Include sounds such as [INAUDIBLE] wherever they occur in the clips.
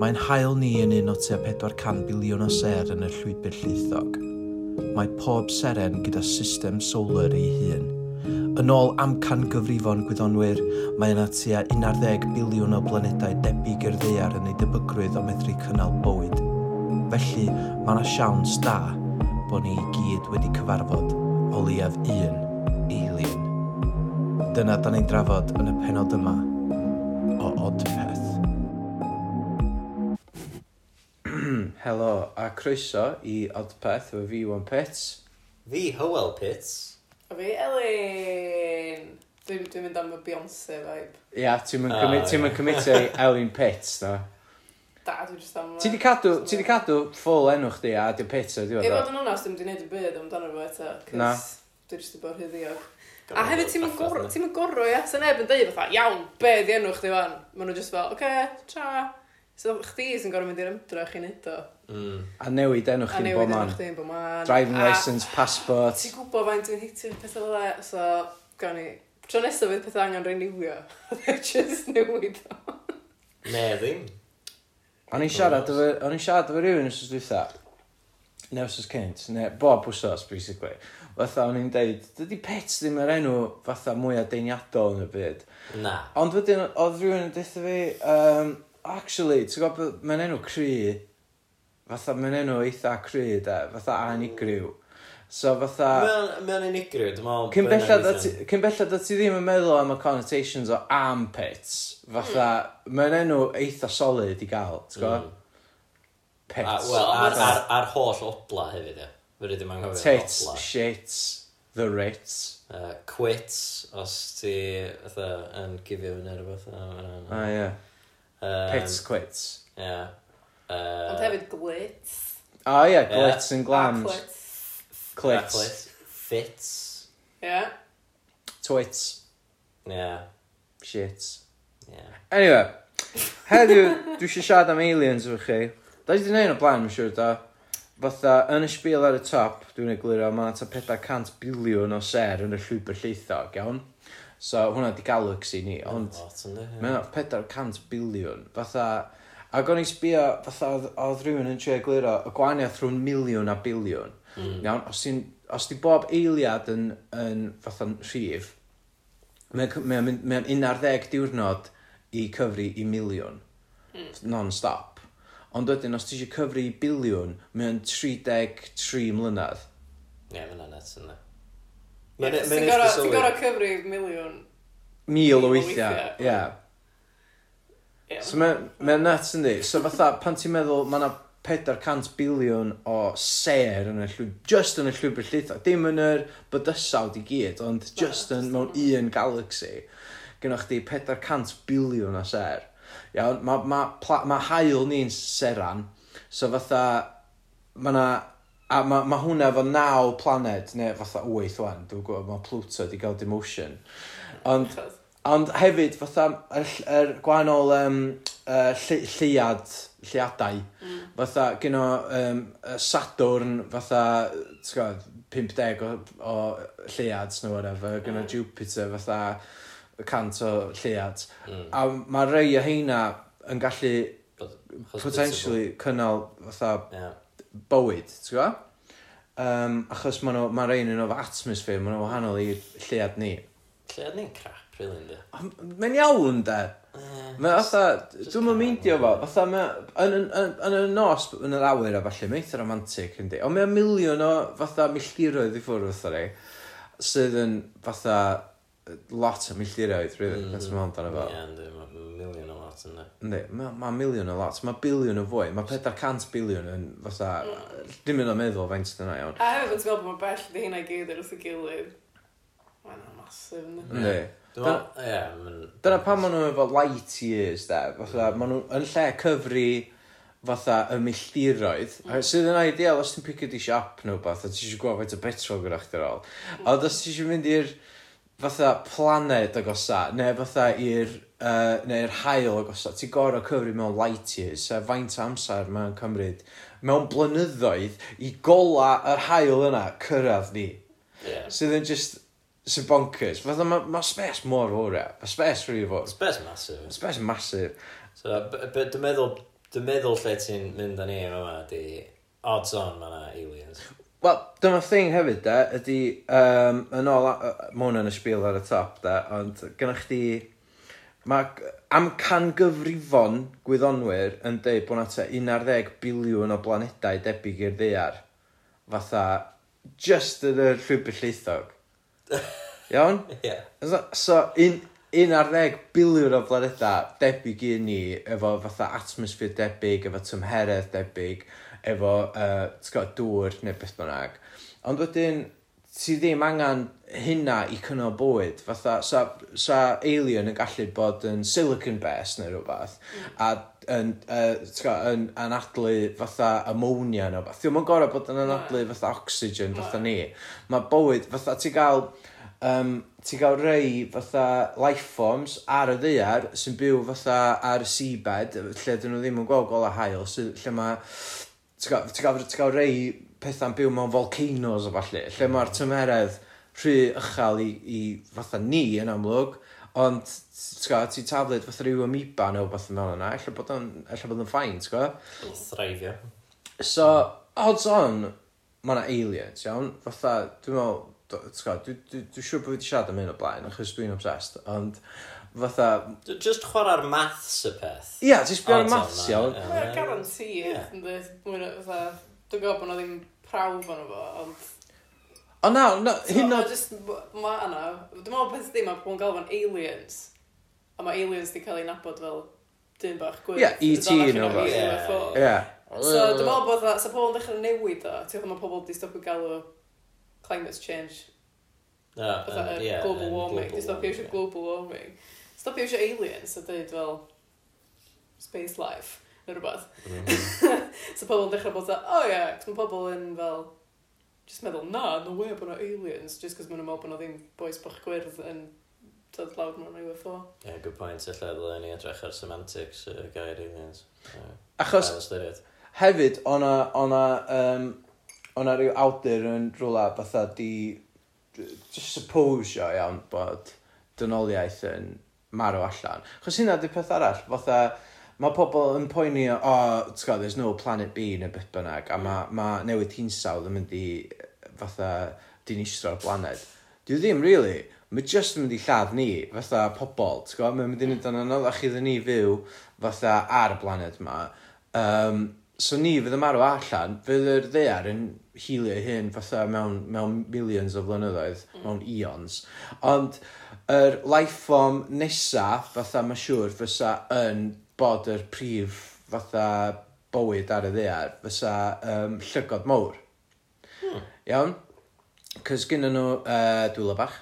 Mae'n hael ni yn un o tua 400 biliwn o ser yn y llwybr llithog. Mae pob seren gyda system solar ei hun. Yn ôl amcan gyfrifon gwyddonwyr, mae yna tua 11 biliwn o blanedau debyg i'r ddear yn ei debygrwydd o medru cynnal bywyd. Felly, mae yna siawns da bod ni i gyd wedi cyfarfod o leiaf un alien. Dyna da ni'n drafod yn y penod yma – croeso i Odpeth efo fi Iwan Pits. Fi Howell Pits. A fi Elin. Dwi'n dwi mynd am y Beyoncé vibe. Ia, yeah, ti'n mynd oh, yeah. mynd cymitio i [LAUGHS] Elin Pits, no? Da, dwi'n just am... Ti di cadw, ti di cadw ffôl enw chdi a dim Pits o diwedd. I fod yn onast, dwi'n mynd wneud y byd amdano fo eto. Na. Dwi'n just i bod hyddiog. A hefyd ti'n mynd gorro, ti'n mynd gorro, ia? Sa'n neb yn dweud fatha, iawn, be di enw chdi fan? Ma nhw just fel, oce, okay, tra. So chdi sy'n gorfod mynd i'r ymdrech i neud o. Mm. A newid enw chdi'n bo man. A newid enw chdi'n bo man. Driving a, licence, passport. Ti'n gwybod faint dwi'n hitio'r pethau fel e. So, gawn ni... Tro nesaf fydd pethau angen renewio. [LAUGHS] E Just newid o. Ne, ddim. O'n i'n siarad efo... O'n i'n siarad efo rhywun os dwytha. Neu os cynt. Neu bob wsos, basically. Fatha o'n i'n deud, dydy pets ddim yr enw fatha mwyaf deiniadol yn y byd. Na. Ond wedyn, oedd rhywun yn deitha fi... Um, actually ti'n gwybod, mae'n enw cry fatha mae'n enw eitha cry de fatha anigryw so fatha Mae'n unigryw, dwi'n meddwl... Cyn bellad a ti- cyn bellad a ti ddim yn meddwl am y connotations o armpits fatha mae'n enw eitha solid i gael ti'n gwybod? Mm. A, pits wel, ar, ar, ar holl obla hefyd, ia. Fy rydym yn gofio tits obla. shits the rits Uh, quits, os ti fatha, yn gifio fyny ar y Ah, ie. a- Yym... Pits quits. Ia. Yy... Ond hefyd glits. O ia glits and glams. A clits. Clits. Clits. Fits. Ia. Twits. Ia. Shits. Ia. Anyway, heddiw dwi eisiau siarad am aliens efo chi. Da i wedi gwneud o blaen, mae'n siŵr da. Fatha, yn y sbil ar y top, dwi'n eglurio, mae yna ta 400 biliwn o ser yn y llwybr lleithog, iawn? So hwnna di galaxy ni, ond... Mae hwnna 400 biliwn, fatha... Ac o'n i sbio, fatha oedd- oedd rhywun yn trio egluro y gwahaniaeth rhwng miliwn a biliwn. Mm. Iawn, os ti'n... Os di bob eiliad yn, yn fatha'n rhif, mae'n c- mae'n mynd- mae'n 11 diwrnod i cyfri i miliwn, hmm. non-stop. Ond wedyn, os ti eisiau cyfri i biliwn, mae'n 33 mlynedd. Ie, mae'n anodd, ynddi? Mae'n yeah, e- ma neis Ti'n gorau cyfri miliwn... Mil o weithiau, ie. Yeah. So mae'n ma nuts yndi. So fatha, pan ti'n meddwl, mae yna 400 biliwn o ser yn y llwb, just yn y llwybr llitho. Dim yn yr bydysawd i gyd, ond just yn mewn un galaxy. Gynnwch chi 400 biliwn o ser. Iawn, mae ma, ma, ma hael ni'n seran. So fatha, mae yna a mae ma' hwnna efo naw planed neu fatha wyth 'wan dwi'n gwybod mae Pluto 'di gael demotion. Ond ond hefyd fatha yr ll- yr gwahanol yym yy ll- lleuad mm. fatha gynno yym yy Sadwrn fatha ti'n gwybod 50 deg o o lleuads neu whatever mm. Jupiter fatha cant o lleuads a mae rei o heina yn gallu potentially cynnal fatha... Ia bywyd, ti'n gwybod? Um, achos ma'n ma rhain yn o'r atmosphere, mae nhw wahanol i llead ni. Llead ni'n crap, really, ynddi? Mae'n iawn, de. Mae fatha, dwi'n mynd meindio fo, fatha mae yn, yn, yn, y nos, yn yr awyr a falle, mae'n eitha romantic, ynddi. Ond mae'n miliwn o fatha milltiroedd i ffwrdd fatha rei, sydd yn fatha lot o milltiroedd, really, mm. that's amount amdano fo. Ie, ynddi, mae'n miliwn o lot yndi? Yndi, mae ma miliwn yn lot, mae biliwn yn fwy, mae 400 biliwn yn fatha, mm. dim yn o'n meddwl faint dyna iawn. A hefyd yn meddwl bod mae bell di hynna gyd ar wrth y gilydd. Mae'n masif yndi? Yndi. Dyna pan maen nhw efo light years de, fatha, maen nhw yn lle cyfri fatha y milltiroedd mm. sydd yn ideal os ti'n picio di siop nhw beth a ti eisiau gwybod faint o petrol gyda chdi ar ôl mm. a os ti eisiau mynd i'r fatha planed agosa neu fatha i'r uh, neu'r haul agosaf, ti'n gorau cyfri mewn light years, a faint o amser mae'n cymryd mewn blynyddoedd i gola yr hael yna cyrraedd ni. Yeah. Sydd yn just, sy'n bonkers. Fatha mae ma space mor fawr ia. Mae space rhywbeth fawr. Space massive. Space massive. So, dwi'n meddwl, dwi'n meddwl lle ti'n mynd â ni yma di odds on mae yna aliens. Wel, dyma thing hefyd da, ydy, um, yn ôl, uh, mae hwnna'n y sbil ar y top da, ond gynnwch chi Mae g- amcangyfrifon gwyddonwyr yn deud bod 'na tua 11 biliwn o blanedau debyg i'r ddaear fatha just yn y llwybr lleithog [LAUGHS] iawn? Ia. So so un- 11 biliwn o blanedau debyg i ni efo fatha atmosffer debyg, efo tymheredd debyg efo uh, ti'n dŵr neu beth bynnag ond wedyn ti ddim angen hynna i cynnal bywyd. Fatha 'sa 'sa alien yn gallu bod yn silicon based neu rhywbeth a yn uh, ti'bod yn anadlu fatha ammonia neu rhywbeth 'di o'm yn gorfod bod yn anadlu fatha oxygen fatha ni. Mae bywyd fatha ti gael um, ti gael rei fatha life forms ar y ddaear sy'n byw fatha ar y seabed lle 'dyn nhw ddim yn gweld gola hael sy, lle mae ti gael, ti gael, ti gael rei pethau'n byw mewn volcanoes o falle lle mae'r tymeredd rhy uchel i, i fatha ni yn amlwg ond t'god ti'n taflid fatha rhyw amoeba neu beth yn mewn yna ella bod o'n ella bod o'n ffain t'god thraifio so odds on mae yna aliens iawn fatha dwi'n meddwl t'god dwi, dwi, dwi'n siŵr bod fi 'di siarad am hyn o blaen achos dwi'n obsessed ond fatha... Just chwarae'r maths y peth. ia ti'n sbio ar maths iawn. Mae'n garantîd, ynddi? Dwi'n gwybod bod 'na ddim prawf yn efo, ond O na, na, so, hyn o... Just, ma yna, dwi'n meddwl beth ddim, mae pobl yn galw fo'n aliens. A mae aliens di cael ei nabod fel dyn bach gwyth. Ie, E.T. yn o'r Ie. So dwi'n meddwl bod that, so pobl yn dechrau newid o, ti'n meddwl mae pobl di stopio galw climate change. Uh, uh, yeah, global warming, di stopio eisiau global warming. Stopio eisiau aliens a dweud fel space life neu rhywbeth. Mm -hmm. [LAUGHS] so pobl yn dechrau bod o, oh ie, yeah, mae pobl yn fel just meddwl, na, no way bod nhw aliens, just cos maen nhw'n meddwl bod nhw ddim boes bach gwyrdd yn dod lawr mewn UFO. Ie, yeah, good point. Alla ddylen ni edrych ar semantics y uh, gair aliens. Yeah. Achos, hefyd, o'na, o'na, um, o'na rhyw awdur yn rhywle fatha di, just suppose o iawn bod dynoliaeth yn marw allan. Chos hynna di peth arall, fatha, mae pobl yn poeni o oh, t'god there's no planet B neu beth bynnag a mae ma newid hinsawdd yn mynd i fatha dinistro'r blaned Dwi ddim really mae jyst yn mynd i lladd ni fatha pobl ti'n gwybod? mae'n mynd i wneud yn anoddach iddyn ni fyw fatha ar y blaned yma um, so ni fydd y marw allan fydd yr ddear yn hilio hyn fatha mewn, mewn millions o flynyddoedd mm. mewn eons ond yr er life form nesa fatha mae siŵr fysa yn bod yr prif fatha bywyd ar y ddear fysa um, llygod mawr. Hmm. Iawn? Cys gynnyn nhw uh, dwylo bach,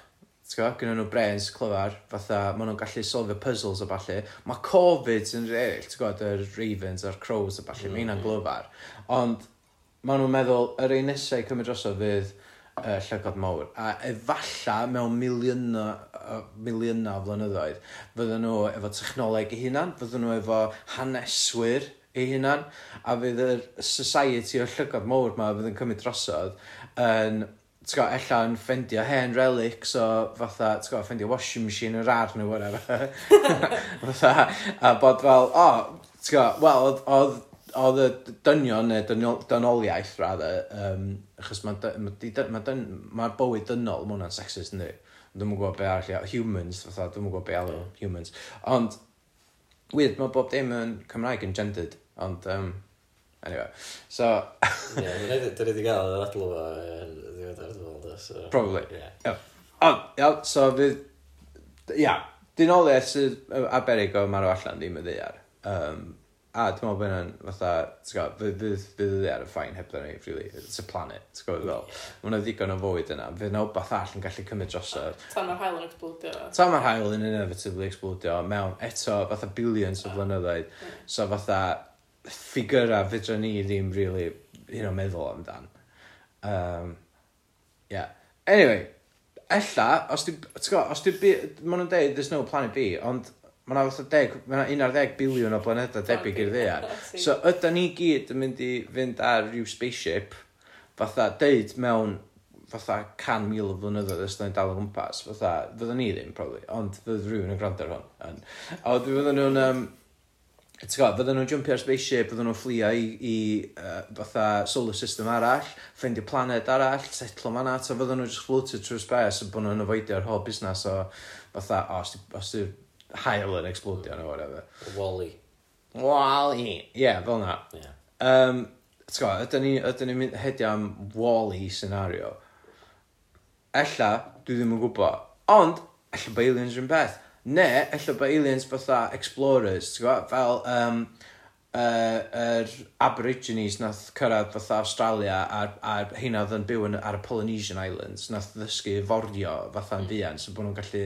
T'go, gyda nhw brains clyfar, fatha, maen nhw'n gallu solfio puzzles a falle. Mae Covid yn reill, ti'n gwybod, yr Ravens a'r Crows a falle, mm. mae hynna'n glyfar. Ond maen nhw'n meddwl, yr un nesau i cymryd drosodd fydd uh, llygod mawr a efalla mewn miliynau uh, miliyna o flynyddoedd fydden nhw efo technoleg eu hunan fydden nhw efo haneswyr eu hunan a fydd yr society o'r llygod mawr 'ma fydd yn cymryd drosodd yn ti'bod ella yn ffendio hen relics o fatha ti'bod ffendio washing machine yr ar' neu whatever. [LAUGHS] Fatha a bod fel o oh, ti'bod wel oedd oedd oedd y dynion neu dynol- dynoliaeth rather um, achos ma' dy- ma' 'di ma' dyn- ma' bywyd dynol mae hwnna'n sexist yndi? Dwi'n gwybod be arall i- humans fatha dwi'n gwybod be alw hmm. humans. Ond weird mae bob dim yn Cymraeg yn gendered ond um, anyway, so [LAUGHS] Ie, dan ni 'di gael yr adl fo, yn ddiweddarach dwi'n meddwl so... Probably. Ie. ond iawn so fydd ia, dynoliaeth sydd yy ar o marw allan ddim yn ddiar Um, a dwi'n meddwl bod hynna'n fatha ti'n gwybod, fydd fydd ar y ffain hebddo ni really it's a planet ti'n gwybod, fel mae hwnna ddigon o fwyd yna. Fydd yna wbath all yn gallu cymryd drosodd. Tan mae'r hael yn explodio. Tan mae'r hael yn inevitably explodio mewn eto fatha billions o ah. flynyddoedd. Hmm. So fatha ffigura fydra ni ddim really you o meddwl amdan. Um, yeah. Anyway ella os di, ti'n gwybod, os di, ma' nhw'n deud there's no planet B ond Mae yna fatha deg... mae yna un ar ddeg biliwn o planedau debyg i'r ddear. so ydan ni gyd yn mynd i fynd ar ryw spaceship fatha deud mewn fatha can mil o flynyddoedd os ni'n dal o gwmpas fatha fyddan ni ddim probably ond fydd rhywun yn gwrando ar hwn yn a wedyn fydden nhw'n um, ti'n gwybod, fydden nhw'n jumpio ar spaceship fydden nhw'n fflio i, i uh, fatha solar system arall ffeindio planet arall setlo manna ta fydden nhw'n just floated trwy space a bod nhw'n avoidio'r whole busnes o fatha o, os di, os di hael yn explodio neu whatever. Wall-E. Wall-E, ie, yeah, fel na. Yeah. Um, T'w gwbod, ydyn ni'n ni, ydyn ni mynd hedio am Wall-E scenario. Ella, dwi ddim yn gwybod. Ond, ella bod aliens yn beth. Ne, ella bod aliens fatha explorers, ti'n gwybod? fel... Um, yy yr aborigines nath cyrraedd fatha Australia a a rheina oedd yn byw yn ar y Polynesian Islands nath ddysgu forio fatha fatha'n fuan so bod nhw'n gallu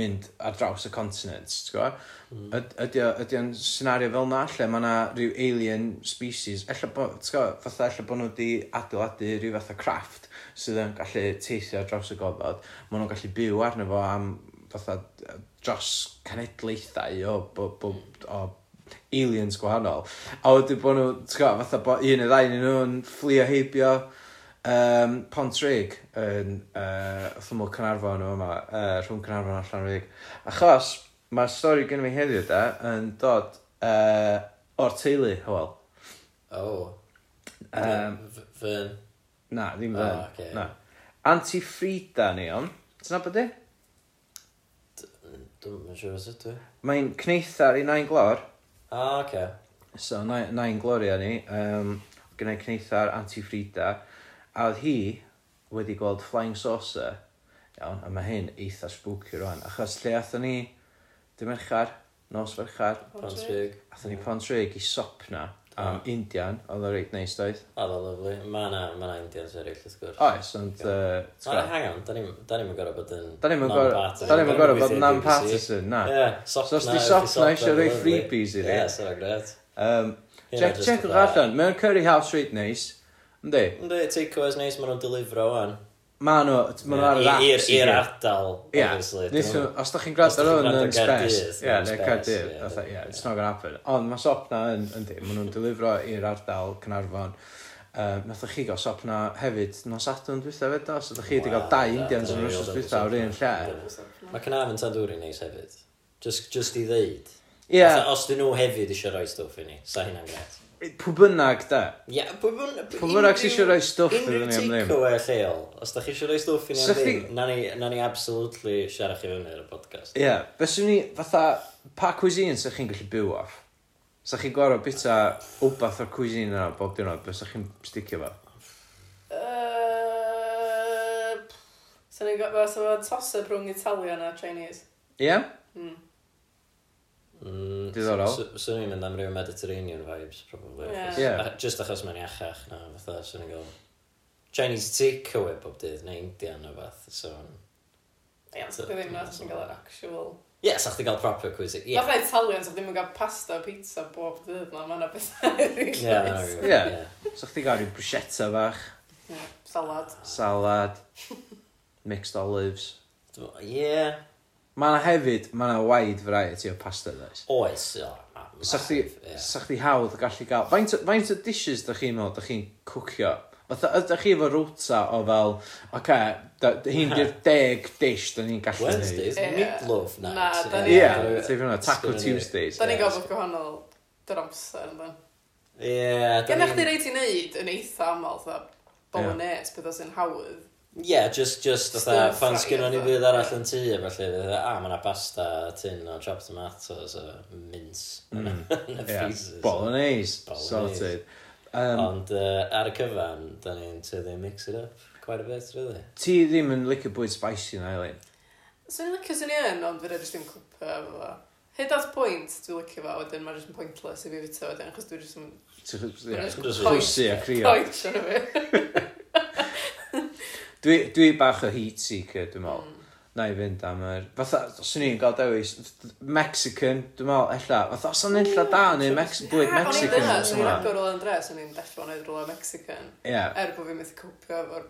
mynd ar draws y continent ti'n gwbod hmm. yd- ydy, o ydi o'n senario fel 'na lle mae yna rhyw alien species ella bod, ti'n gwbod fatha ella bod nhw wedi adeiladu rhyw fatha craft sydd yn gallu teithio ar draws y gofod ma' nhw'n gallu byw arno fo am fatha dros cenedlaethau o bo- bo- o aliens gwahanol. A wedyn bod nhw ti'n gwybod, fatha bod un neu ddau ohonyn nhw'n fflio heibio um, Pontreg yn uh, thymol Cynarfon Caernarfon yma, uh, rhwng Cynarfon a Llanrug achos mae'r stori gynna fi heddiw da yn dod uh, o'r teulu Hywel. Oh. um, F- Fern? Na ddim Fern O ocê na. Antifrida ni on, ti'n nabod e? di? Dwi'n yn siŵr os ydw. I Mae'n cneithar i Nain glor. Ah, oce. So, na'i'n na gloria ni, um, gyda cneithar Anti Frida, a oedd hi wedi gweld Flying Saucer, iawn, a mae hyn eitha spooky rwan, achos lle athyn ni, dim merchar, nos ferchar, Ponsrig. athyn ni Ponsrig i Sopna, Um, Indian, oedd o reit neis doedd. Oedd o lyflu. Mae na, ma na Indians eraill wrth gwrs. Oes, ond... Mae yna hang on, da ni'n gorau bod yn non-partisan. Da ni'n gorau bod yn non-partisan, na. Ie, So os di Sopna eisiau rhoi freebies i ni. Ie, so gret. Check o'ch allan, mae'n Curry House reit neis. Yndi? Yndi, takeaways neis, maen nhw'n delifro o'n. Ma' nhw, ma' nhw ar yr apps i gyd. I'r ardal, obviously. Ie, os da chi'n gwrando ar hwn yn Spes, ie, neu Cardydd, fatha, ie, it's not gonna happen. Ond mae Sopna yn, yndi, ma' nhw'n delifro i'r ardal Cynarfon. Um, Nath chi gael Sopna hefyd nos adwn dwytha fed os, ydych chi wedi cael dau Indians yn rwsos dwytha o'r un lle. Mae Cynarfon Tandwri neis hefyd. Just, just i ddeud. Ie. Os dyn nhw hefyd eisiau rhoi stwff i ni, sa hynna'n gret. Pw bynnag da? Ie, pw bynnag... Pw bynnag sy'n e siarad rhoi stwff iddyn ni am ddim. Unrhyw takeaway lleol, os da chi eisiau rhoi stwff i ni am ddim, na ni, na ni absolutely siarad chi fyny ar y podcast. Ie, beth sy'n ni, fatha, pa cuisine sy'ch chi'n gallu byw off? Sa chi'n gorau bita wbath o'r cuisine yna bob diwrnod, beth sa chi'n sticio fo? Sa'n ni'n gorfod toss-up rhwng Italian a Chinese. Ie? Yeah? Mm diddorol. Swn i'n mynd am ryw Mediterranean vibes, probably. Yeah. yeah. Just achos mae'n iachach na, fatha, swn i'n gael Chinese takeaway bob dydd, neu Indian o fath, so... Ie, ond sa'ch ddim nes yn gael yr actual... Ie, yeah, sa'ch ti'n gael proper quiz. Ie. Nath Italian, sa'ch ddim yn cael pasta, pizza bob dydd, na, mae'na bethau rili. Ie, sa'ch ti'n gael rhyw bruschetta fach. Ie, Salad. Salad. Mixed olives. Ie. Yeah. Mae yna hefyd, mae yna wide variety o pasta does? Oes, o ma' massive, ie. 'Sa chdi hawdd gallu gael... Faint o faint o dishes da chi'n meddwl da chi'n cwcio? Fatha ydach chi efo rwta o fel oce, okay, hyn 'di'r [LAUGHS] deg dish da ni'n gallu neud. Wednesdays meatloaf night. Na, da 'dan ni... Ie, ti'n fan'na Taco Tuesdays. Da ni'n gael bod gwahanol dyr amser yndan? Ie. da ni'n... chdi rei ti'n wneud yn eitha aml dda, bolognese, petha sy'n hawdd yeah, just, just fatha, pan sgynno ni fydd arall yn tŷ, felly, a ah, mae yna tin o chopped tomatoes a mince mm. yn y freezer. Bolognese, sorted. Um, Ond uh, ar y cyfan, da ni'n tyddi mix it up quite a bit, really. Ti ddim yn licio bwyd spicy na, Eileen? So ni'n licio sy'n un, ond fydd edrych ddim clipio efo fo. Hyd at pwynt, dwi'n licio fo, wedyn mae'n just yn pointless i fi fito wedyn, achos dwi'n just yn... Ti'n chwysi a crio. Pointless, yna fi. [LAUGHS] Dwi, dwi bach o heat seeker dwi'n meddwl. Mm. Na i fynd am yr... fatha os o'n i'n gael dewis Mexican dwi'n meddwl ella fatha os o'n i'n lla da neu Mex- bwyd Mexican o'n i'n dyna o'n i'n agor o Andres o'n i'n deffro neud rola Mexican. Er bod fi'n methu cwpio efo'r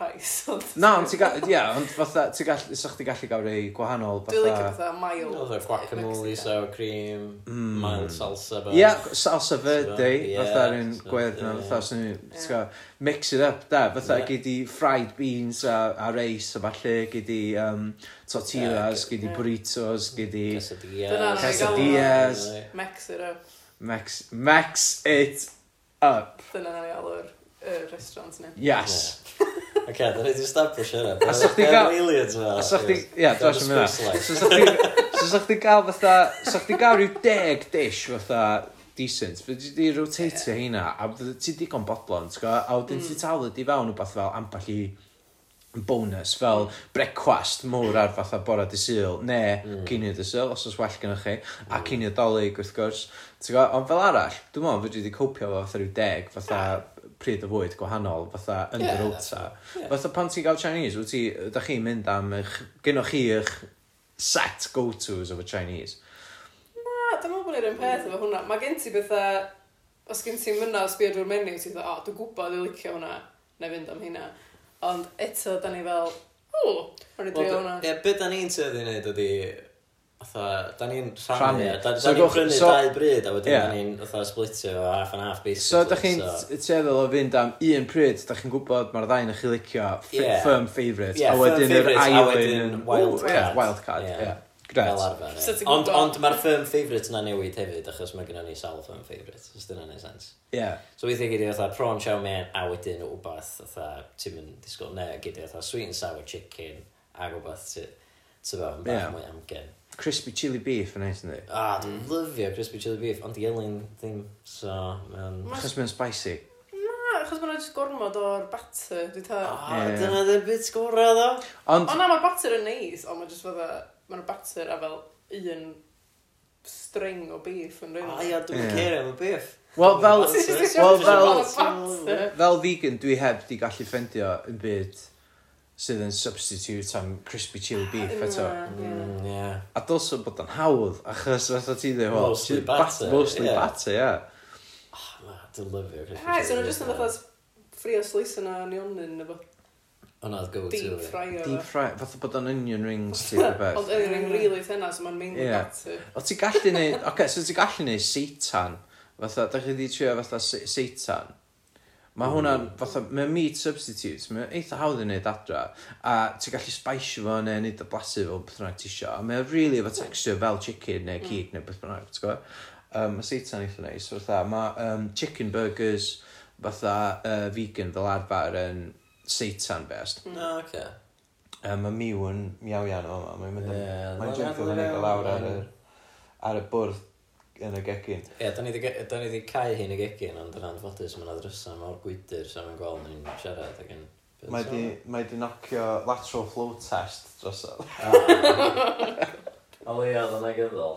pais [LAUGHS] ond na ond ti'n gallu ia ond fatha ti'n gallu sa ti gallu gael rei gwahanol fatha dwi'n licio fatha mild oedd guacamole sour cream mild mm. salsa ia salsa verde fatha rhywun gwerth na fatha os o'n i'n mix it up da fatha yeah. gyd i fried beans a, a reis a falle gyd i um, tortillas yeah, gei di yeah. burritos gyd i quesadillas quesadillas mix it up mix, mix it up dyna na ni alw'r uh, restaurant ni yes Ok, da ni di establish hynna. A sa'ch di gael... aliens fel. A sa'ch di... Ia, dwi'n siarad mynd. So sa'ch di gael fatha... Sa'ch di gael rhyw deg dish fatha decent fe di rotatio heina a fydde ti digon bodlon a wedyn ti talu di fewn wbeth fel amball i bonus fel brecwast mwr ar fatha bora di syl ne mm. cinio dy syl os oes well gennych chi a cinio dolyg wrth gwrs. Ti'n gwybod ond fel arall dwi'n meddwl fyddi wedi copio fo fatha rhyw deg fatha pryd o fwyd gwahanol fatha yn dy rota fatha pan ti'n gael Chinese wyt ti da chi'n mynd am eich gynnwch chi eich set go-tos of a Chinese? yr un peth efo hwnna. Mae gen ti bethau, os gen ti'n mynd o sbio drwy'r menu, ti'n dweud, o, oh, dwi'n gwybod dwi'n licio hwnna, neu fynd am hynna. Ond eto, da ni fel, o, rwy'n drio hwnna. Ie, beth da ni'n tyddi wneud ydi, Otha, da ni'n rhannu, da, da so, ni'n prynu so, dau bryd a wedyn yeah. da ni'n otha splitio fo half and half basically. So da chi'n so. teddol o fynd am un pryd, da chi'n gwybod mae'r ddau yn eich licio, yeah. firm favourite, yeah, a wedyn yr ail un, wildcard. Yeah, wildcard, yeah. yeah. Fel Gret. arfer. So ie. ti'n Ond, gwbod? ond mae'r firm favourite na newid hefyd, achos mae gennym ni sawl firm favourite. Os dyna'n neu sens. Ie. So weithiau gyda fatha prawn chow mein, a wedyn wbath, fatha, ti'n mynd disgwyl, ne, gyda fatha sweet and sour chicken, a wbath, ti'n fawr, yn bach Ie. mwy amgen. Crispy chili beef yn neis, ni. A, dwi'n mm. lyfio crispy chili beef, ond i elin ddim, so, mae'n... Ma- Achos mae'n spicy. Na, achos mae'n just gormod o'r batter, dwi'n ta... O, Ie. dyna ddim bit sgwra ddo. Ond, O na, mae'r batter yn neis, ond mae'n just fydda maen nhw bater a fel un string o beef yn rhywun. O ia, dwi'n cerio am y beef. Wel, fel, well, fel, fel vegan, dwi heb di gallu ffendio yn byd sydd yn substitute am crispy chili beef eto. Mm, yeah. A dylse bod o'n hawdd, achos fatha ti ddim wel, mostly batter, mostly yeah. batter, yeah. Oh, na, dwi'n lyfio crispy chili beef. Ha, so nhw'n just yn fatha ffrio slis yna nionyn, efo. Hwnna oedd go-to Deep fi. fryer. Deep fry, fatha bod o'n onion rings [LAUGHS] ti rhywbeth. Ond onion ring really tynna, so mae'n mainly Ie. gati. O ti gallu neud, [LAUGHS] oce, okay, so ti gallu neud seitan, fatha, da chi di trio fatha se- seitan. Mae mm. hwnna'n, fatha, mae meat substitutes, mae eitha hawdd i neud adra, a ti gallu spaisio fo neu neud o blasu fo beth bynnag ti isio, a mae'n really efo texture fel chicken neu cig mm. neu beth bynnag, ti'n gwybod? Um, mae seitan eitha neis, fatha, mae um, chicken burgers, fatha uh, vegan fel arfer yn seitan best. No, oce. Okay. Um, mae Miw yn miaw iawn o yma. Mae'n mynd yn... Yeah, mae'n jympio fyny gael lawr ar y, ar y bwrdd yn y gegin. Ie, yeah, da ni wedi cael hi'n y gegin, ond yn anffodus mae'n adresa mawr gwydr sef yn gweld ni'n siarad ac yn... Mae di, mae di nocio lateral flow test dros O [LAUGHS] ah, O leia, oedd yna gyddol.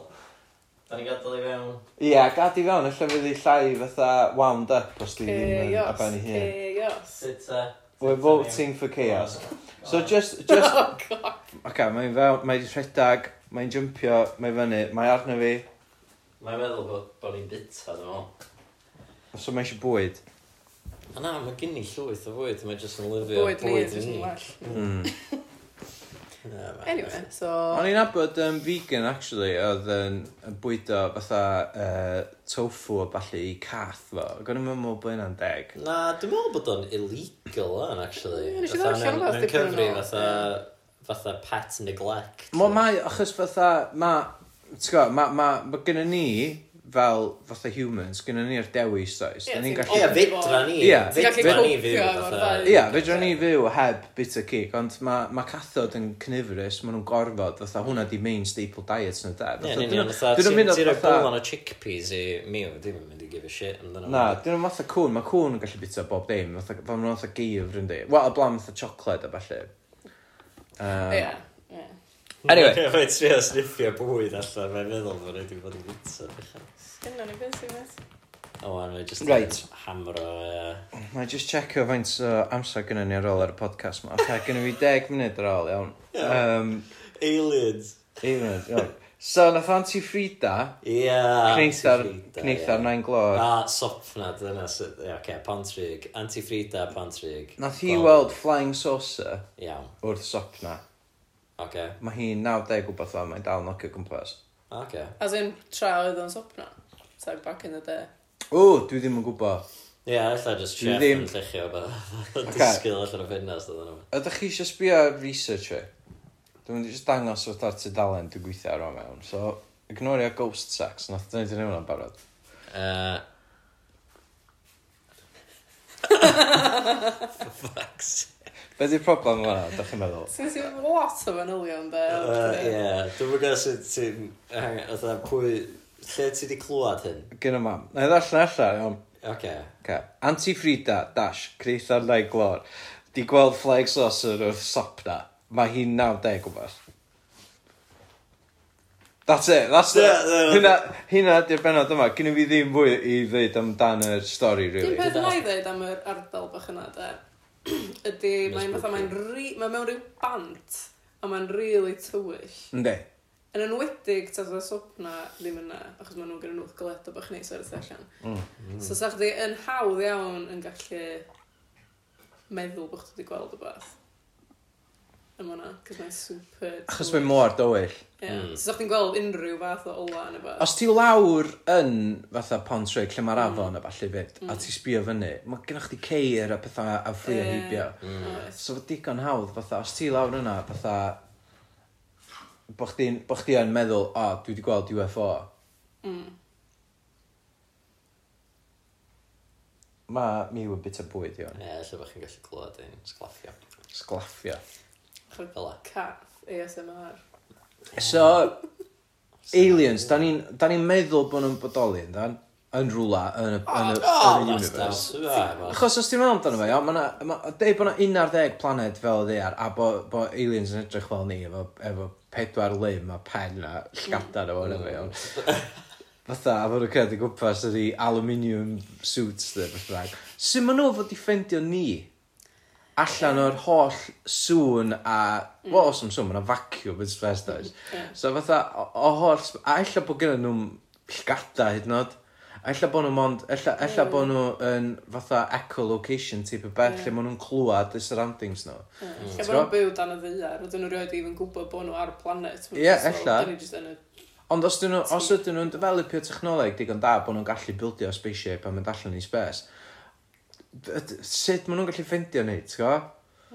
Da ni gadael i fewn. Ie, yeah, gad i fewn, allai fydd ei llai fatha wound up os di ddim yn ar ben ei hun. Sut e? We're voting for chaos. Oh, so just, just... [LAUGHS] Oh, God. Okay, mae'n fewn, mae'n rhedag, mae'n jympio, mae'n fyny, mae arno fi. Mae'n meddwl bod bod ni'n bita, dwi'n meddwl. So mae eisiau bwyd. A na, mae gen i llwyth o fwyd, mae jyst yn lyfio bwyd ni. Bwyd ni, jyst yn well. Hmm. [LAUGHS] anyway so o'n i'n abod um, vegan actually oedd yn yn bwydo fatha uh, tofu a balli i cath fo ac o'n i'm meddwl bod hynna'n deg. Na, dwi'n meddwl bod o'n illegal o'n, actually. Ie, nes i Fatha ddarllen mae'n- rywbeth mae'n dipyn yn cyfri ôl. fatha fatha pet neglect. Mo, mae, achos fatha, ma, ti'n gwbod, ma, ma, ma gynnu ni fel fatha humans gynnon ni'r dewis does yeah, ni'n gallu... Ie, fedra ni. Ie, fedra ni fyw. Ie, fedra ni fyw heb bit o cig, ond mae ma cathod yn cnifrus, maen nhw'n gorfod, fatha hwnna di main staple diet nhw'n de. Ie, yn union, fatha, ti'n rhoi bwlan o chickpeas i miw, ddim yn mynd i give a shit amdano. Na, dyn nhw'n fatha cwn, mae cwn yn gallu bita bob dim, fatha, fel nhw'n fatha geifr yn di. Wel, y blam fatha chocolate a falle. Ie, ie. Anyway. [LAUGHS] Mae'n trio sniffio bwyd allan, mae'n meddwl bod wedi bod yn bita. Dyna ni beth sy'n mynd. O, wan, mae jyst Right. hamro, ie. Mae just checio faint o amser gynnu ni ar ôl ar y podcast ma. Ok, gynnu fi 10 munud ar ôl, iawn. Um, Aliens. 10 iawn. So, nath Auntie Frida, Ie. cneitha'r Anti-Frida, cneitha'r ie. nain glor, A sopna, dyna sydd... Ie, oce, Pantrig. Anti-Frida, Pantrig. nath hi Wel, weld Flying Saucer Iawn, wrth sopna. oce. Mae hi'n 90 gwybod o, mae'n dal nocio gwmpas. Oce. As in, tra oedd o'n sopna. Sa'n back in the day. O, dwi ddim yn gwybod. Ie, allai just chef ddim- yn llechio bod [LAUGHS] Ocê. disgyl allan o ffenast oedden nhw. Ydych chi eisiau sbio ar research fi? Dwi'n mynd i just dangos o'r ar tudalen dwi'n gweithio ar o mewn. So, ignorio ghost sex, nath dyn ni'n hwnna'n barod. Uh... Fucks. [LAUGHS] Be di'r problem yma, da chi'n meddwl? Ti'n sy'n lot o fanylion de. Ie, dwi'n gwybod sut ti'n... hang- pwy... Lle ti di clywed hyn? Gyn o mam. Na i ddarllen allan, iawn. Oce. Okay. Anti Frida, dash, creitha'r neu glor, di gweld flag saucer wrth sopna. Mae hi'n 90 o beth. That's it, that's it. Hynna, hynna di'r benod yma. Gynnu fi ddim fwy i ddweud amdan y stori, really. Dim peth na i ddeud am yr ardal bach yna, de. [CLEARS THROAT] Ydy, mae'n fatha, mae'n ri... Mae mewn rhyw bant, a mae'n really tywyll. Ynddi. Yn enwedig, ta dda swpna ddim yna, achos maen nhw'n gyda nhw'n goleta bach neis ar y tu allan. Mm. mm. So sa chdi yn hawdd iawn yn gallu meddwl bod chdi wedi gweld y bath. Yma na, cos mae'n super... Achos mae'n mor dywyll. Ie, yeah. mm. so sa chdi'n gweld unrhyw fath o ola yn y bath. Os ti lawr yn fatha Pontrig lle mae'r mm. afon mm. a falle fyd, mm. a ti sbio fyny, mae gennych chdi ceir a pethau a ffrio yeah. heibio. Mm. So fod digon hawdd, fatha, os ti lawr yna, fatha, bo chdi'n bo chdi yn meddwl o oh, dwi wedi gweld UFO mm. ma' Miw yn o bwyd iawn ie lle bych chi'n gallu clywed hi'n sglaffio. Sglaffio. Ychydig fel cath ASMR so [LAUGHS] aliens da ni'n 'dan ni'n meddwl bod nhw'n bodoli yndan? yn rhywle yn y, yn y, yn y universe. Achos os ti'n meddwl amdano fe, iawn, yna, ma, deud bod yna 11 planed fel ddear a bod bo aliens yn edrych fel ni efo, efo pedwar lim a pen a llgadar o hwnna fe iawn. [LAUGHS] Fatha, a fod nhw'n cyrraedd i gwmpas ydi aluminium suits dde, beth bynnag. Sut maen nhw fod i ffendio ni? Allan o'r holl sŵn a... Mm. Wel, os am sŵn, mae'n vacuum yn space does. So fatha, o, o holl... A ella bod gen nhw'n llgada hyd yn nod. Ella bod nhw mond, ella, ella mm. bod nhw yn fatha echolocation type o beth yeah. lle maen nhw'n clywed y surroundings nhw. Yeah. Mm. Ella bod nhw'n byw dan y ddear, ydyn nhw rioed i fy'n gwybod bod nhw ar y planet. Ie, yeah, ella. Ond os ydyn nhw, os ydyn nhw'n developio technoleg digon da bod nhw'n gallu bildio spaceship a mynd allan i space, sut maen nhw'n gallu ffeindio ni, ti'n go?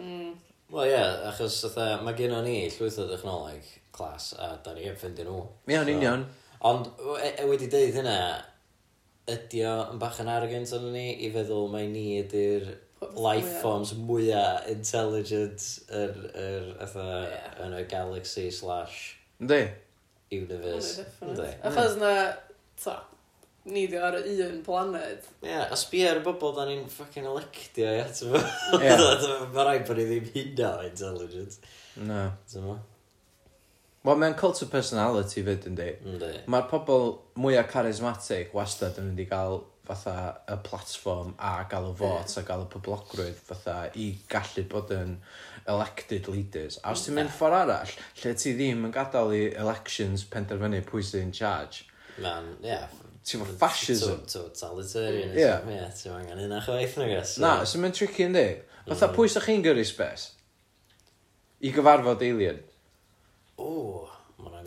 Mm. Wel ie, yeah, achos mae gennym ni llwyth o dechnoleg clas a da ni heb ffeindio nhw. Ie, yn so, union. Ond e, e, wedi dweud hynna, ydy o yn bach yn arrogant ond ni i feddwl mai ni ydy'r life forms mwyaf intelligent yr, yr, atha, yeah. yn y galaxy slash Ynddi? Universe. Ynddi? Achos na, ta, ni di ar y un planed. Ie, yeah, a sbio ar y bobl da ni'n ffucking electio, ie, ti'n fawr? Ie. [LAUGHS] Mae rhaid bod ni ddim hynna intelligent. No. Ti'n fawr? Wel mae'n cult of personality fyd yndi Yndi. Mae'r pobl mwyaf charismatic wastad yn mynd i gael fatha y platform a gael y votes a gael y poblogrwydd fatha i gallu bod yn elected leaders. A os ti'n mynd ffordd arall, lle ti ddim yn gadael i elections penderfynu pwy sy'n in charge, Ma'n, ie. ti'n fawr fascism. Totalitarian. Ie. Ie, ti'n angen hynna chwaith nag oes. Na, sy'n mynd tricky yndi. Fatha mm. pwy sy'ch chi'n gyrru space? I gyfarfod alien. O,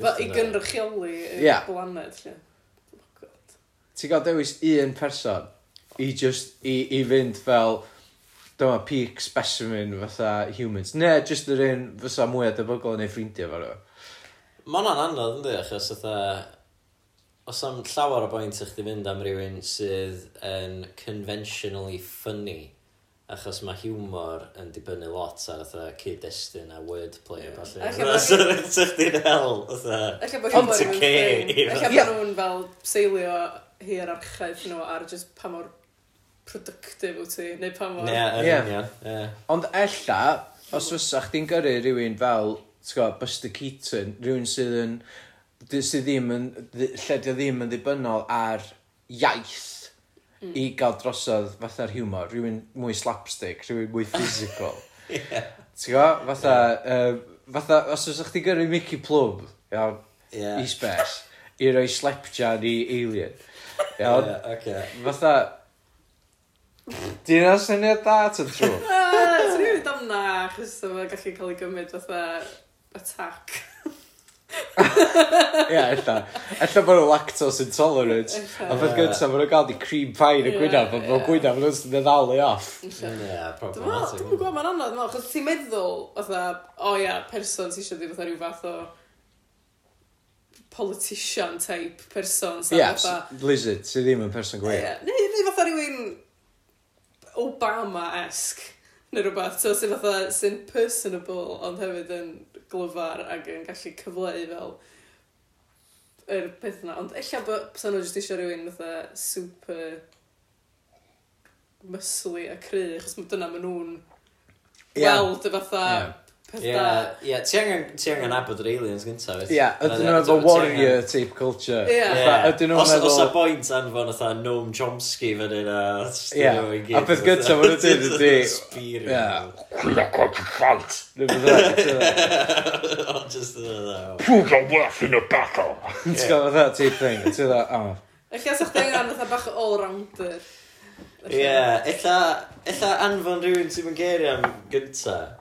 Fel i gynrychioli y Ia. blaned lle. Oh God. Ti'n cael dewis un person i just, i, i fynd fel dyma peak specimen fatha humans. Ne, just yr un fysa mwy o debygol neu ffrindiau fo nhw. Mae hwnna'n anodd yndi, achos oedd Os am llawer o boint i chdi fynd am rywun sydd yn conventionally funny achos mae humor yn dibynnu lot ar fatha cyd-destun a wordplay a falle. balli. bod [LAUGHS] so rydych chi'n hel, fatha, ond y ce. Alla bod [LAUGHS] nhw'n fel seilio hir archaeth nhw ar just pa mor productive wyt ti, neu pa mor... Ie, yn union. Ond ella, os fysa chdi'n gyrru rhywun fel, ti'n gwybod, Buster Keaton, rhywun sydd yn, sydd ddim yn, lle ddim yn ddibynnol ar iaith Mm. i gael drosodd fatha'r humor, rhywun mwy slapstick rhywun mwy physical [LAUGHS] yeah. ti'n gwybod? fatha yeah. uh, fatha os oes chdi gyrru Mickey Plum iawn yeah. i space i roi slepjan i alien iawn yeah, okay. fatha Di yna syniad da ta'n trwy? [LAUGHS] Na, ti'n rhywun damna, achos yma gallu cael ei gymryd fatha attack. [LAUGHS] Ia, ella. Ella bod nhw'n lactose intolerant. A peth gyntaf, bod nhw'n cael di cream pie yn y gwynaf, ond bod gwynaf nhw'n sy'n eddalu off. Ia, problematic. Dwi'n gwybod, mae'n anodd, dwi'n achos ti'n meddwl, fatha, o ia, person sy'n siarad i fatha rhyw fath o politician type person. Ia, lizard, sydd ddim yn person gwir. Ie, neu fatha rhywun Obama-esque, neu rhywbeth, sy'n fatha, sy'n personable, ond hefyd yn glyfar ac yn gallu cyfleu fel yr peth yna. Ond ella bod sa'n nhw jyst eisiau rhywun fatha super muscly a cry, achos dyna maen nhw'n yeah. weld y fatha yeah. Ie, ie, ti angen, ti angen abod yr aliens gyntaf, wyt? Ie, ydyn nhw efo warrior type culture. Ie. Ydyn nhw'n meddwl... Os y boint anfon fatha Noam Chomsky fan hyn. Ie, a peth gyntaf maen nhw'n dweud ydi... Spear. Ie. Cwyla cod i ffalt. Just yn yna. [LAUGHS] Prove your worth in a battle. [LAUGHS] Ti'n gwybod fatha type thing, ti'n gwybod, oh. Alla sa'ch dweud yna'n fatha bach o all-rounder. Ie, illa anfon rhywun sy'n mynd geiriau am gyntaf.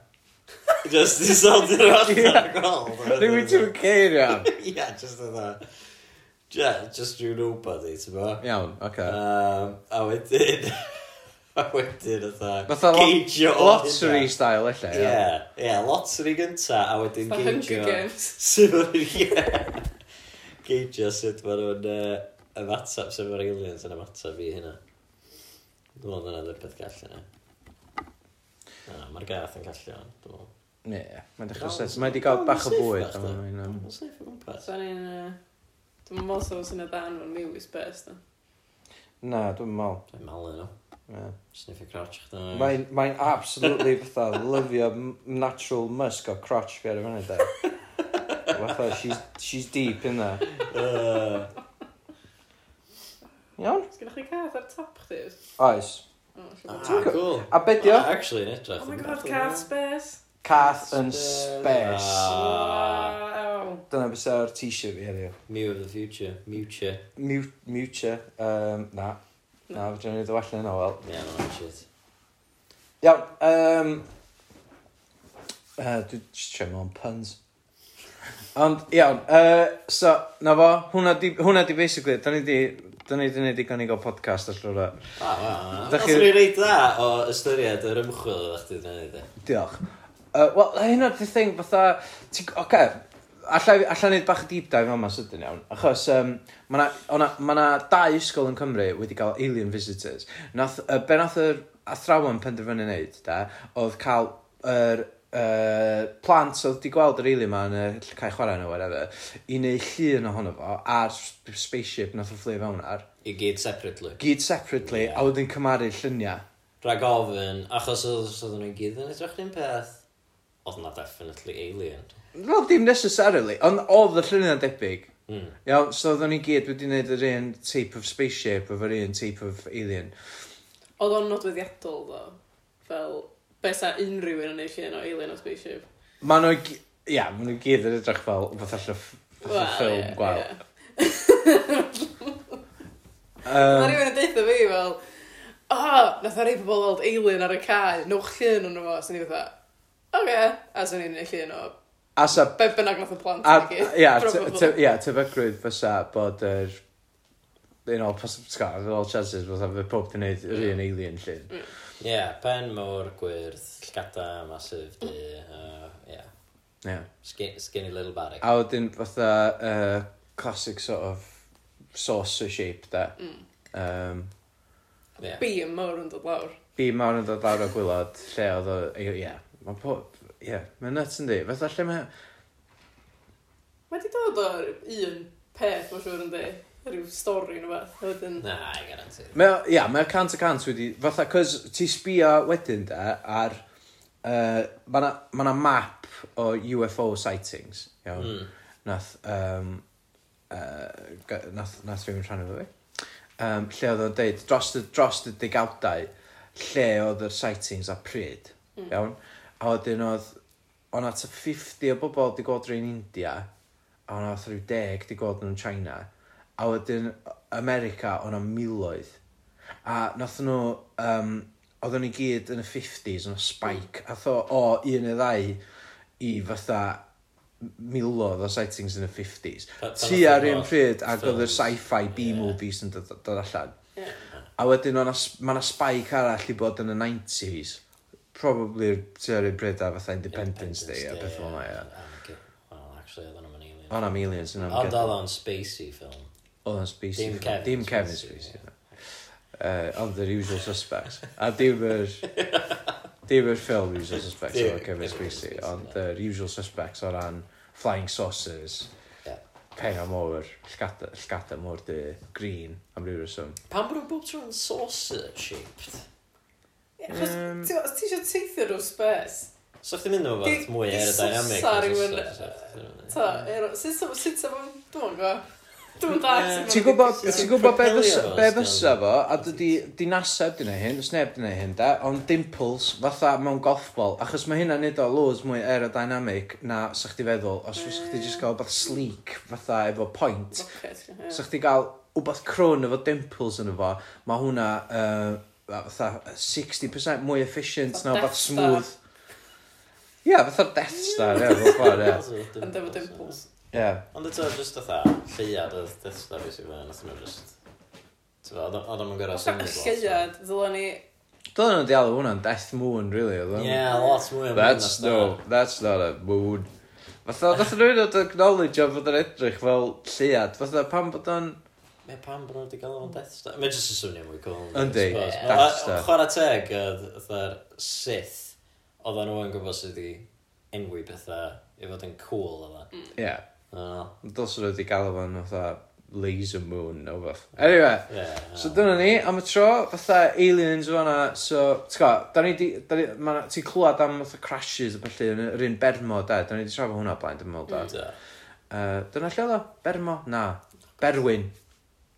Just i soldio'r allan gol. Rwy'n ti'n ceir iawn. Ia, just yna. Yeah, just rhyw nobody, ti'n bo? Iawn, oce. Um, a wedyn... [LAUGHS] a wedyn yna... Fatha geijio o lottery style, elle. Ie, Ie, ie, lottery gynta, a wedyn geijio... Sydd o'n ie. Geijio sut maen nhw'n uh, ymateb, sut maen aliens yn ymateb i hynna. Dwi'n meddwl dyna dwi'n peth gallu yna. Na, mae'r gath yn gallu o'n, dwi'n meddwl. Ie, mae'n dechrau set. Mae wedi cael bach o bwyd. Mae'n safe o gwmpas. So, ni'n... Dwi'n meddwl sef os yna dan fo'n miwis best, da. Na, dwi'n meddwl. Dwi'n malu nhw. Yeah. Sniffio crotch chdi. Mae'n mae absolutely fatha lyfio natural musk o crotch fi ar y fyny, de. [LAUGHS] Fatha, she's, she's deep in there. Uh. Iawn? Sgynnych chi cath ar top chdi? Oes. Ah, cool. A be di o? Ah, Actually, yn edrych. Oh my yn god, bach yn dda. Cath Space. Cath yn space. Ah, Ow. Dyna beth sy'r t-shirt fi heddiw. Mew of the Future. Muture. Mew- Mewture. Um, na. Na, fydden ni'n dod well yn yna, wel. Ie, no, shit. Iawn, um, Uh, dwi'n just trio mewn puns. Ond, iawn, uh, so, na fo, hwnna di, hwnna di basically, da ni di Dyna ni wedi gwneud digon i gael podcast allan o'r O, wel, Dach chi- nath ni reid da o ystyried yr ymchwil o'ch ti'n gwneud e. Diolch. Uh, Wel, hyn o'r thing, fatha... ti- Oce, allai allai wneud bach o deep dive yma sydyn iawn, achos um, mae yna ma 'na dau ysgol yn Cymru wedi cael alien visitors. Nath, uh, be nath yr athrawon penderfynu wneud, da, oedd cael yr uh, plant oedd wedi gweld yr alien ma yn y cae chwarae nhw whatever i neu llun ohono fo a'r sp- spaceship nath o fflio fewn ar I gyd separately. gyd separately Ie. a wedyn cymaru lluniau Rhag ofyn, achos oedd oedd nhw'n gyd yn edrych ni'n peth, oedd na definitely alien. Wel, dim necessarily ond oedd y lluniau'n debyg Mm. iawn so oedden ni gyd wedi gwneud yr un type of spaceship efo'r un type of alien Oedd o'n nodweddiadol ddo, fel be sa unrhyw un yn ei llun o Alien o Spaceship. Ma nhw, ia, ma nhw gyd yn edrych fel fath llyff, fatha ffilm yeah, gwael. Yeah. um, rhywun yn deitha fi fel, o, oh, nath o rei pobl weld Alien ar y cae, nwch llun o'n fo, sy'n ni fatha, oce, okay. a sy'n ni'n ei llun o A sa... Be bynnag nath y plant a, i gyd. Ia, ia, tebygrwydd fysa bod yr... Un o'r possible... Ti'n all chances fysa fe pob di wneud yr un alien llun. Mm. Ie, yeah, pen mawr, gwyrdd, llgada, masif, du, uh, yeah. Yeah. Skin, skinny little barrack. A wedyn fatha uh, classic sort of saucer shape da. Mm. Um, yeah. Beam mawr yn dod lawr. Beam mawr yn dod lawr o gwylod, lle oedd o, ie, yeah. mae'n pob, ie, yeah. mae'n nuts yn di. Fatha lle mae... Mae di dod o'r un peth, mae'n siŵr yn di rhyw stori nhw beth. Wedyn... Na, i garanti. Mae o- ia, mae cant y cant wedi... Fatha, cos ti sbio wedyn da ar... Uh, mae na, ma na map o UFO sightings, iawn. Mm. Nath, um, uh, ga- nath, nath rhywun rhan efo fi. Um, lle oedd o'n deud, dros y, dros y digawdau, lle oedd yr sightings a pryd, mm. iawn. A wedyn oedd, o'n at 50 o bobl di gweld rhywun India, a o'n at rhyw 10 di gweld nhw'n China a wedyn America o'n miloedd. A nath nhw um, oedden ni gyd yn y 50s yn y spike. A tho o un neu ddau i fatha miloedd o sightings yn y 50s tua yr un pryd ag oedd yr sci-fi B-movies yn dod dod allan. A wedyn o'na s- ma' 'na spike arall i bod yn y 90s probably tua ar un pryd a fatha Independence Day a beth fel 'na ia... O actually oedden nhw'm yn aliens... Oedd na'm aliens yna ond oedd o'n spacey film. Oedd o'n Spacey. Dim Kevin. Dim Kevin Spacey. Yeah. Uh, ond yr usual suspects. A dim yr... [LAUGHS] dim yr ffilm usual suspects o'r Kevin Spacey, ond yr usual suspects o ran flying saucers, yeah. penga môr, llgada, llgada môr dy, green, am ryw reswm. Pan bod nhw'n bob tro'n saucer shaped? Achos um, ti eisiau teithio rhyw space? So chdi mynd o'n fath mwy aerodynamic. Di sosa rhywun... Ta, sut sa fo'n Dwi'n gwybod. Dwi'n dallt sut Ti'n gwybod, ti'n gwybod be fysa, be fysa fo, a dydi dinaseb di wneud hyn, os neb di wneud hyn da, ond dimples fatha mewn golfbol, achos mae hynna'n neud o loads mwy aerodynamic na sa chdi feddwl, os fysa chdi jyst gael beth sleek fatha efo point, sa chdi gael wbeth crwn efo dimples yn efo, mae hwnna yy, fatha 60% mwy efficient na wbath smooth. Ie, fatha Death Star, ie, fel ffordd, ie. Ond efo dimples. Yeah. Ond eto, just fatha, lleiad oedd Death Star fi sy'n fan, nath nhw just... Tyfa, oedd o'n gyrra sy'n gwybod. Lleiad, ddylen ni... Dylen nhw'n di hwnna'n Death Moon, really, oedd o'n... Yeah, lot mwy am That's no, that's not a moon. Fatha, nath nhw'n oedd acknowledge o fod yn edrych fel lleiad. Fatha, pam bod o'n... Me pam bod nhw wedi gael o'n Death Star. Mae jyst yn swnio mwy cool. Yndi, Death Star. Chwarae teg, oedd Sith, oedd nhw yn gwybod sydd wedi enwi bethau i fod yn cool, oedd Ie. O. Dylsen nhw wedi gael fo'n fatha laser moon neu fath. Anyway, Ie. ...so dyna ni am y tro fatha aliens o fan'na so ti'n ti'bod da ni 'di da ni ma' ti'n clywed am fatha crashes a felly, yn yr un Bermo da, da ni 'di trafod hwnna o blaen dwi'n meddwl do? da. Uh, dyna lle oedd o? Bermo? Na. Berwyn.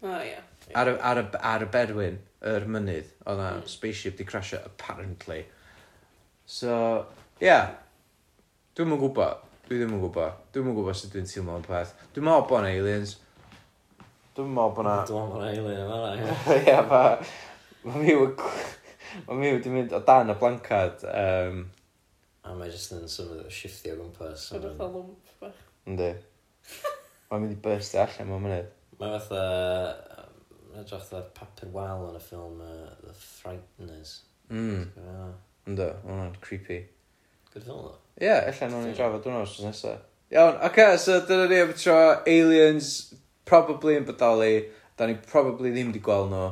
O ia. Ar y ar y ar y Berwyn yr mynydd oedd 'na spaceship 'di crasio apparently so ie. Yeah. Dwi'n yn gwybod dwi ddim yn gwbod dwi'm yn gwybod sut dwi'n teimlo am peth. Dwi'n meddwl bod 'na aliens. Dwi'n meddwl bod 'na... Dwi'n meddwl bo' 'na alien yma. fan'na ia [LAUGHS] ia ma' ma' mi wedi ma' Miw 'di mynd o dan y blancad Um... a mae jyst yn symud o shifftio o gwmpas a ma'n... Fatha lwmp bach. Yndi. Mae'n mynd i burst allan mewn munud. Mae fatha edrych fatha papur wal yn y ffilm yy The Frighteners. Mm. Ti'n gwbod hwnna? creepy. Good film ddo Ie, ella nhw'n ei drafod dwi'n os nesa. Iawn, ocê, so dyna ni am tro aliens, probably yn bodoli, da ni probably ddim wedi gweld nhw.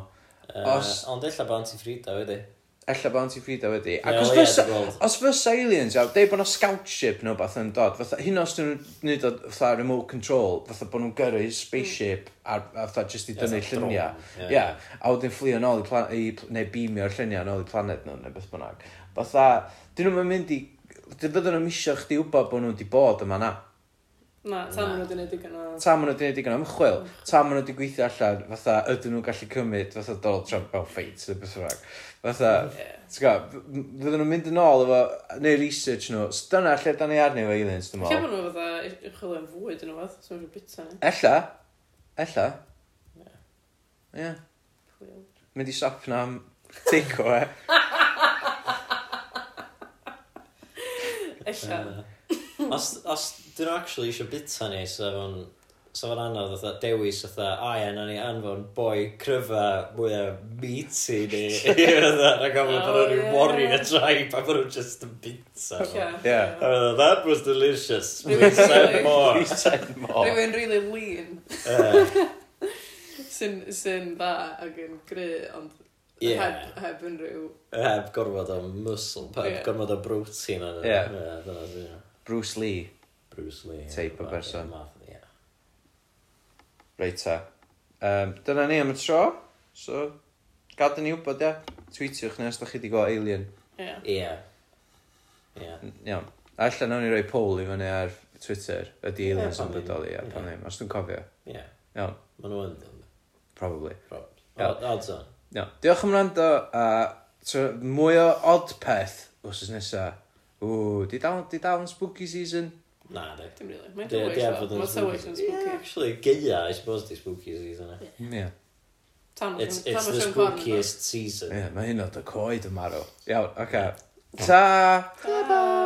Os... Ond ella bod Frida wedi. Ella bod Frida wedi. Ac os fysa, os fysa aliens, iawn, dweud bod nhw scout ship nhw beth yn dod, fatha, hyn os dyn nhw'n nid o fatha remote control, fatha bod nhw'n gyrru spaceship a fatha jyst i dynnu lluniau. Ie, a wedyn fflio nôl i plan, i neu beamio'r lluniau nôl i planet nhw, neu beth bynnag. Fatha, dyn nhw'n mynd i dyn fydden nhw'n misio chdi wybod bod nhw wedi bod yma na. Na, tam nhw wedi gwneud digon o... Tam nhw wedi gwneud digon o ymchwil. Mm. Tam nhw wedi gweithio allan, fatha, ydyn nhw'n gallu cymryd, fatha Donald Trump mewn ffeit, neu beth rhaid. Fatha, ti'n gwybod, fydden nhw'n mynd yn ôl efo, neu research nhw, so dyna lle da ni arni efo aliens, dwi'n meddwl. Lle bod nhw fatha, ychwyl yn fwyd yn o fath, so nhw'n bita ni. Ella, ella. Ie. Yeah. Mynd i Sapnam, tico, e. Ella. Os, os dyn nhw actually eisiau bita ni, so fo'n so fo'n anodd fatha dewis fatha, a ie, na ni anfon boi cryfa mwyaf meaty ni, [LAUGHS] fatha, na gofyn bod oh, nhw'n warrior tribe, a bod nhw'n just yn bita. Yeah. Uh, that was delicious, we said more. we said more. Rwy'n really lean. [LAUGHS] Sy'n sy dda ac yn gry, ond Ie. Heb, heb unrhyw... Heb gorfod o muscle, heb yeah. gorfod o protein. Ie. Yeah. Yeah, Bruce Lee. Bruce Lee. Teip o berson. Ie. Reit ta. Um, dyna ni am y tro. So, gadw ni wybod, ia. Tweetiwch ni os da chi wedi gweld Alien. Ie. Ie. Iawn. A Alla nawn ni roi poll i fyny ar Twitter. Ydy aliens yn bodoli, ia, pan ddim. Os dwi'n cofio. Ie. Iawn. Maen nhw yn. Probably. Probably. Odds on. Iawn diolch am rando a t- mwy o Odpeth wsos nesa ww 'di dal 'di dal yn spooky season? Na, Nadi dim really. mae'n dywyll though ma' tywyll yn spooky... Ie actually geia, I suppose 'di spooky season Ie. ia. Ia. It's it's the spookiest season. Ie, ma' hyd yn oed coed yn marw. Iawn ocê ta. Ta-ra.